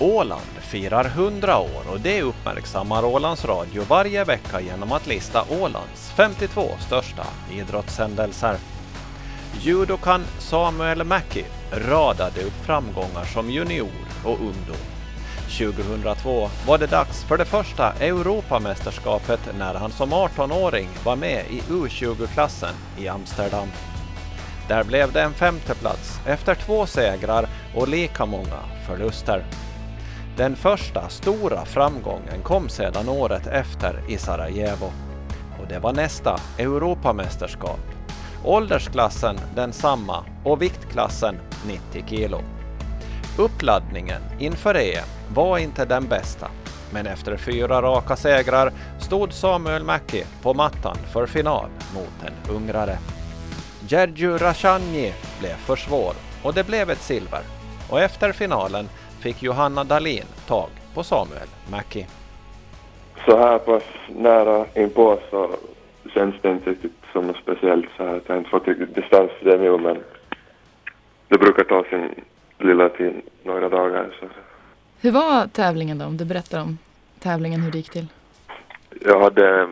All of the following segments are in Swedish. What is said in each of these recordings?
Åland firar 100 år och det uppmärksammar Ålands Radio varje vecka genom att lista Ålands 52 största idrottshändelser. Judokan Samuel Mäki radade upp framgångar som junior och ungdom. 2002 var det dags för det första Europamästerskapet när han som 18-åring var med i U20-klassen i Amsterdam. Där blev det en femteplats efter två segrar och lika många förluster. Den första stora framgången kom sedan året efter i Sarajevo. Och det var nästa Europamästerskap. Åldersklassen densamma och viktklassen 90 kilo. Uppladdningen inför EM var inte den bästa, men efter fyra raka segrar stod Samuel Mäki på mattan för final mot en ungrare. Gergiu Rashanyi blev för svår och det blev ett silver. Och efter finalen fick Johanna Dalin tag på Samuel Mäki. Så här pass nära inpå så känns det inte riktigt som något speciellt så här. Jag har inte fått riktigt distans till det nu men det brukar ta sin lilla tid, några dagar. Så. Hur var tävlingen då? Om du berättar om tävlingen, hur det gick till. Jag hade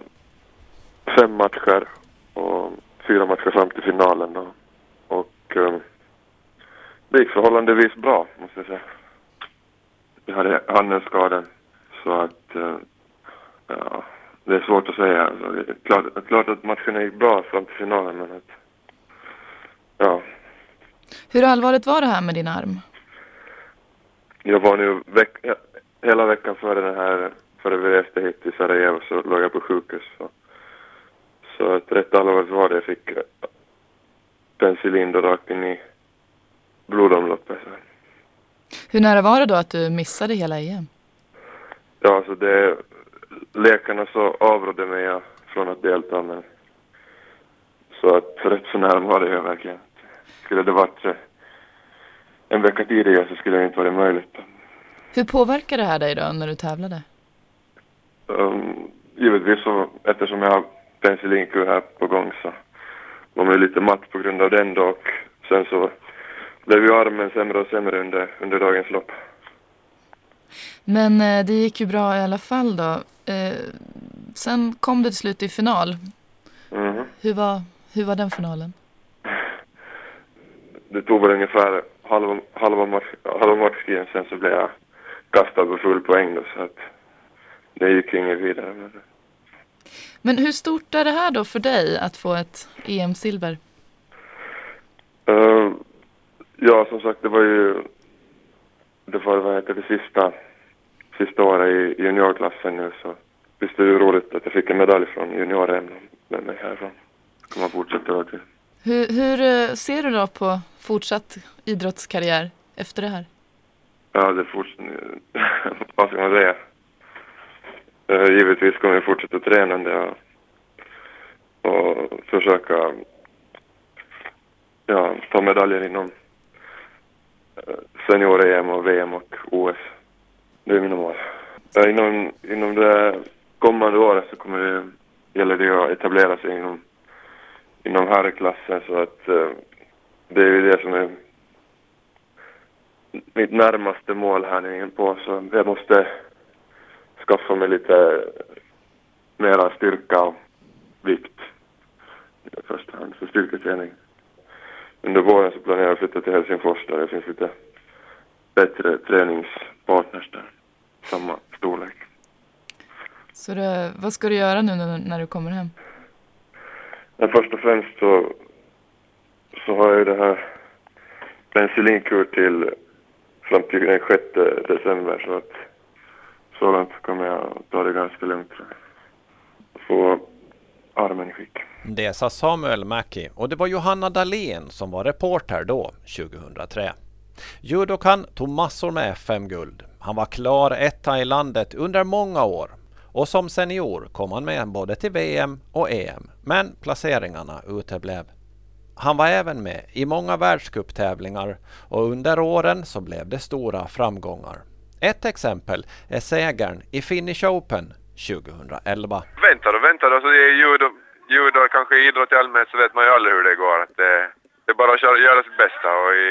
fem matcher och fyra matcher fram till finalen då. Och um, det gick förhållandevis bra, måste jag säga. Jag hade handelskaden så att uh, ja, det är svårt att säga. Alltså, det är klart, klart att matchen gick bra fram till finalen men att ja. Hur allvarligt var det här med din arm? Jag var nu veck hela veckan före den här, före vi reste hit till Sarajevo så låg jag på sjukhus. Så, så att rätt allvarligt var det. Jag fick penicillin då rakt in i blodomloppet. Så. Hur nära var det då att du missade hela EM? Ja, alltså det, läkarna så avrådde mig från att delta men så att rätt så nära var det ju verkligen. Skulle det varit en vecka tidigare så skulle det inte varit möjligt. Hur påverkar det här dig då när du tävlade? Um, givetvis så eftersom jag har penicillinkur här på gång så var man ju lite matt på grund av den då och sen så blev ju armen sämre och sämre under, under dagens lopp. Men eh, det gick ju bra i alla fall då. Eh, sen kom det till slut i final. Mm. Hur, var, hur var den finalen? Det tog väl ungefär halva, halva, match, halva matchtiden sen så blev jag kastad på full poäng då, så att det gick inget vidare. Men... Men hur stort är det här då för dig att få ett EM-silver? Uh, ja, som sagt, det var ju det var vad heter det sista, sista året i juniorklassen nu så visst är det ju roligt att jag fick en medalj från junior med mig härifrån. Man fortsätta över till. Hur, hur eh, ser du då på fortsatt idrottskarriär efter det här? Ja, det fortsätter... vad ska man säga? Uh, givetvis kommer jag fortsätta tränande och, försöka ja, ta medaljer inom senior-EM och VM och OS. Det är mina mål. Inom, inom det kommande året så kommer det, gäller det att etablera sig inom, inom herrklassen så att eh, det är ju det som är mitt närmaste mål här nu på så jag måste skaffa mig lite mera styrka och vikt i första hand för styrketräning. Under våren så planerar jag att flytta till Helsingfors där det finns lite bättre träningspartners där, samma storlek. Så det, vad ska du göra nu när du kommer hem? Men först och främst så, så har jag ju det här penicillinkur till fram till den 6 december så att så långt kommer jag ta det ganska lugnt. Få armen i skick. Det sa Samuel Mäki och det var Johanna Dahlén som var reporter då, 2003. Judokan tog massor med FM-guld. Han var klar etta i landet under många år och som senior kom han med både till VM och EM, men placeringarna uteblev. Han var även med i många världscuptävlingar och under åren så blev det stora framgångar. Ett exempel är segern i Finnish Open 2011. Väntar och väntar, alltså det är judo, judo kanske idrott i allmänhet så vet man ju aldrig hur det går. Det, det är bara att köra, göra sitt bästa och i,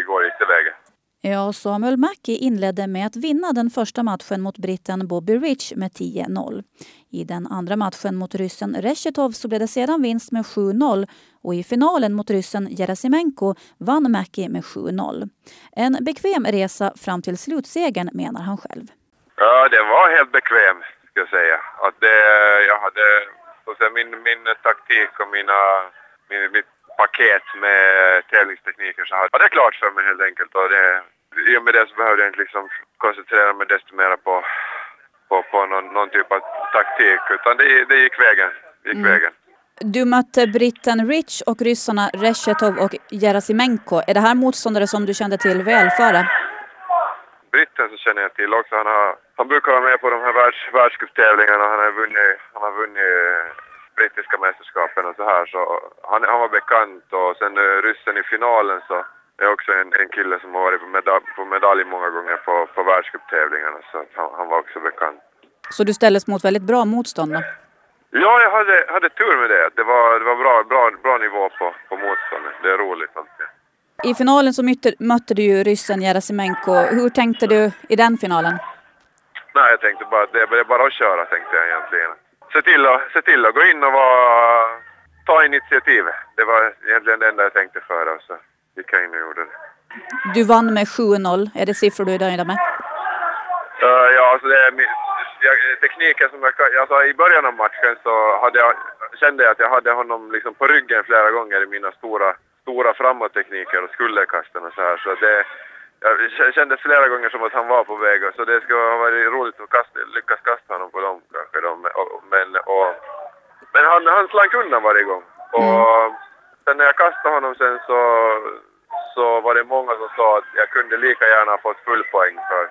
igår gick det vägen. Ja, Samuel Mackie inledde med att vinna den första matchen mot britten Bobby Rich med 10-0. I den andra matchen mot ryssen Reshetov så blev det sedan vinst med 7-0 och i finalen mot ryssen Gerasimenko vann Mackie med 7-0. En bekväm resa fram till slutsegern menar han själv. Ja, det var helt bekväm, ska jag säga. Att det, jag hade så att säga, min, min taktik och mina, min, mitt paket med tävlingstekniker så hade jag det klart för mig helt enkelt. Och det, I och med det så behövde jag inte liksom koncentrera mig desto mer på, på, på någon, någon typ av taktik utan det, det gick vägen. Det gick mm. vägen. Du mötte britten Rich och ryssarna Reshetov och Gerasimenko. Är det här motståndare som du kände till väl före? Britten så känner jag till också. Han, har, han brukar vara med på de här världs, världscuptävlingarna. Han har vunnit, han har vunnit brittiska mästerskapen och så här. Så han, han var bekant och sen uh, ryssen i finalen så är också en, en kille som har varit på, medal, på medalj många gånger på, på världscuptävlingarna så han, han, var också bekant. Så du ställdes mot väldigt bra motstånd då? Ja, jag hade, hade tur med det. Det var, det var bra, bra, bra nivå på, på motståndet. Det är roligt alltid. I finalen så mötte, mötte du ju ryssen Gerasimenko. Hur tänkte du i den finalen? Nej, jag tänkte bara det är bara att köra, tänkte jag egentligen se till, att, se till att gå in och vara, ta initiativet. Det var egentligen det enda jag tänkte före och så gick jag in och gjorde det. Du vann med 7-0. Är det siffror du är nöjd med? Uh, ja, alltså det är jag, tekniken som jag... Alltså I början av matchen så hade jag, kände jag att jag hade honom liksom på ryggen flera gånger i mina stora, stora framåttekniker och skulderkasten och så här. Så det, jag kände flera gånger som att han var på väg, så det skulle ha varit roligt att kasta, lyckas kasta honom på dem kanske. Då. Men, och, men han, han slank undan varje gång. Och mm. sen när jag kastade honom sen så, så var det många som sa att jag kunde lika gärna ha fått full poäng för,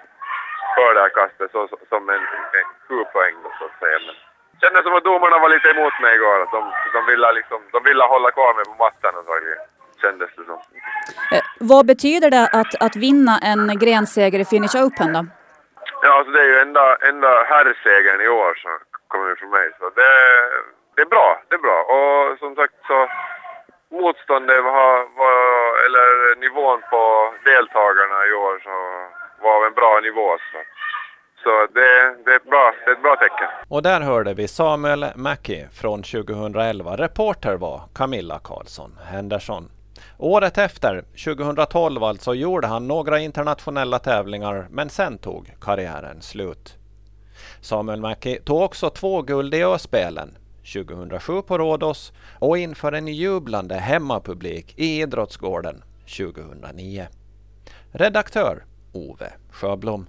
för det här kastet så, som en, en sju poäng då, så att säga. Men kändes som att domarna var lite emot mig igår. De, de, ville liksom, de ville hålla kvar mig på mattan antagligen kändes det som. Eh, vad betyder det att, att vinna en grenseger i Finish Open då? Ja, alltså det är ju enda, enda herrsegern i år som kommer från mig. Så det, det är bra, det är bra. Och som sagt så motståndet var, var, eller nivån på deltagarna i år så var en bra nivå. Så. Så det, det, är ett bra, det är ett bra tecken. Och där hörde vi Samuel Mackie från 2011. Reporter var Camilla Karlsson Henderson. Året efter, 2012 alltså, gjorde han några internationella tävlingar men sen tog karriären slut. Samuel Mäki tog också två guld i Ö-spelen, 2007 på Rhodos och inför en jublande hemmapublik i Idrottsgården 2009. Redaktör Ove Sjöblom.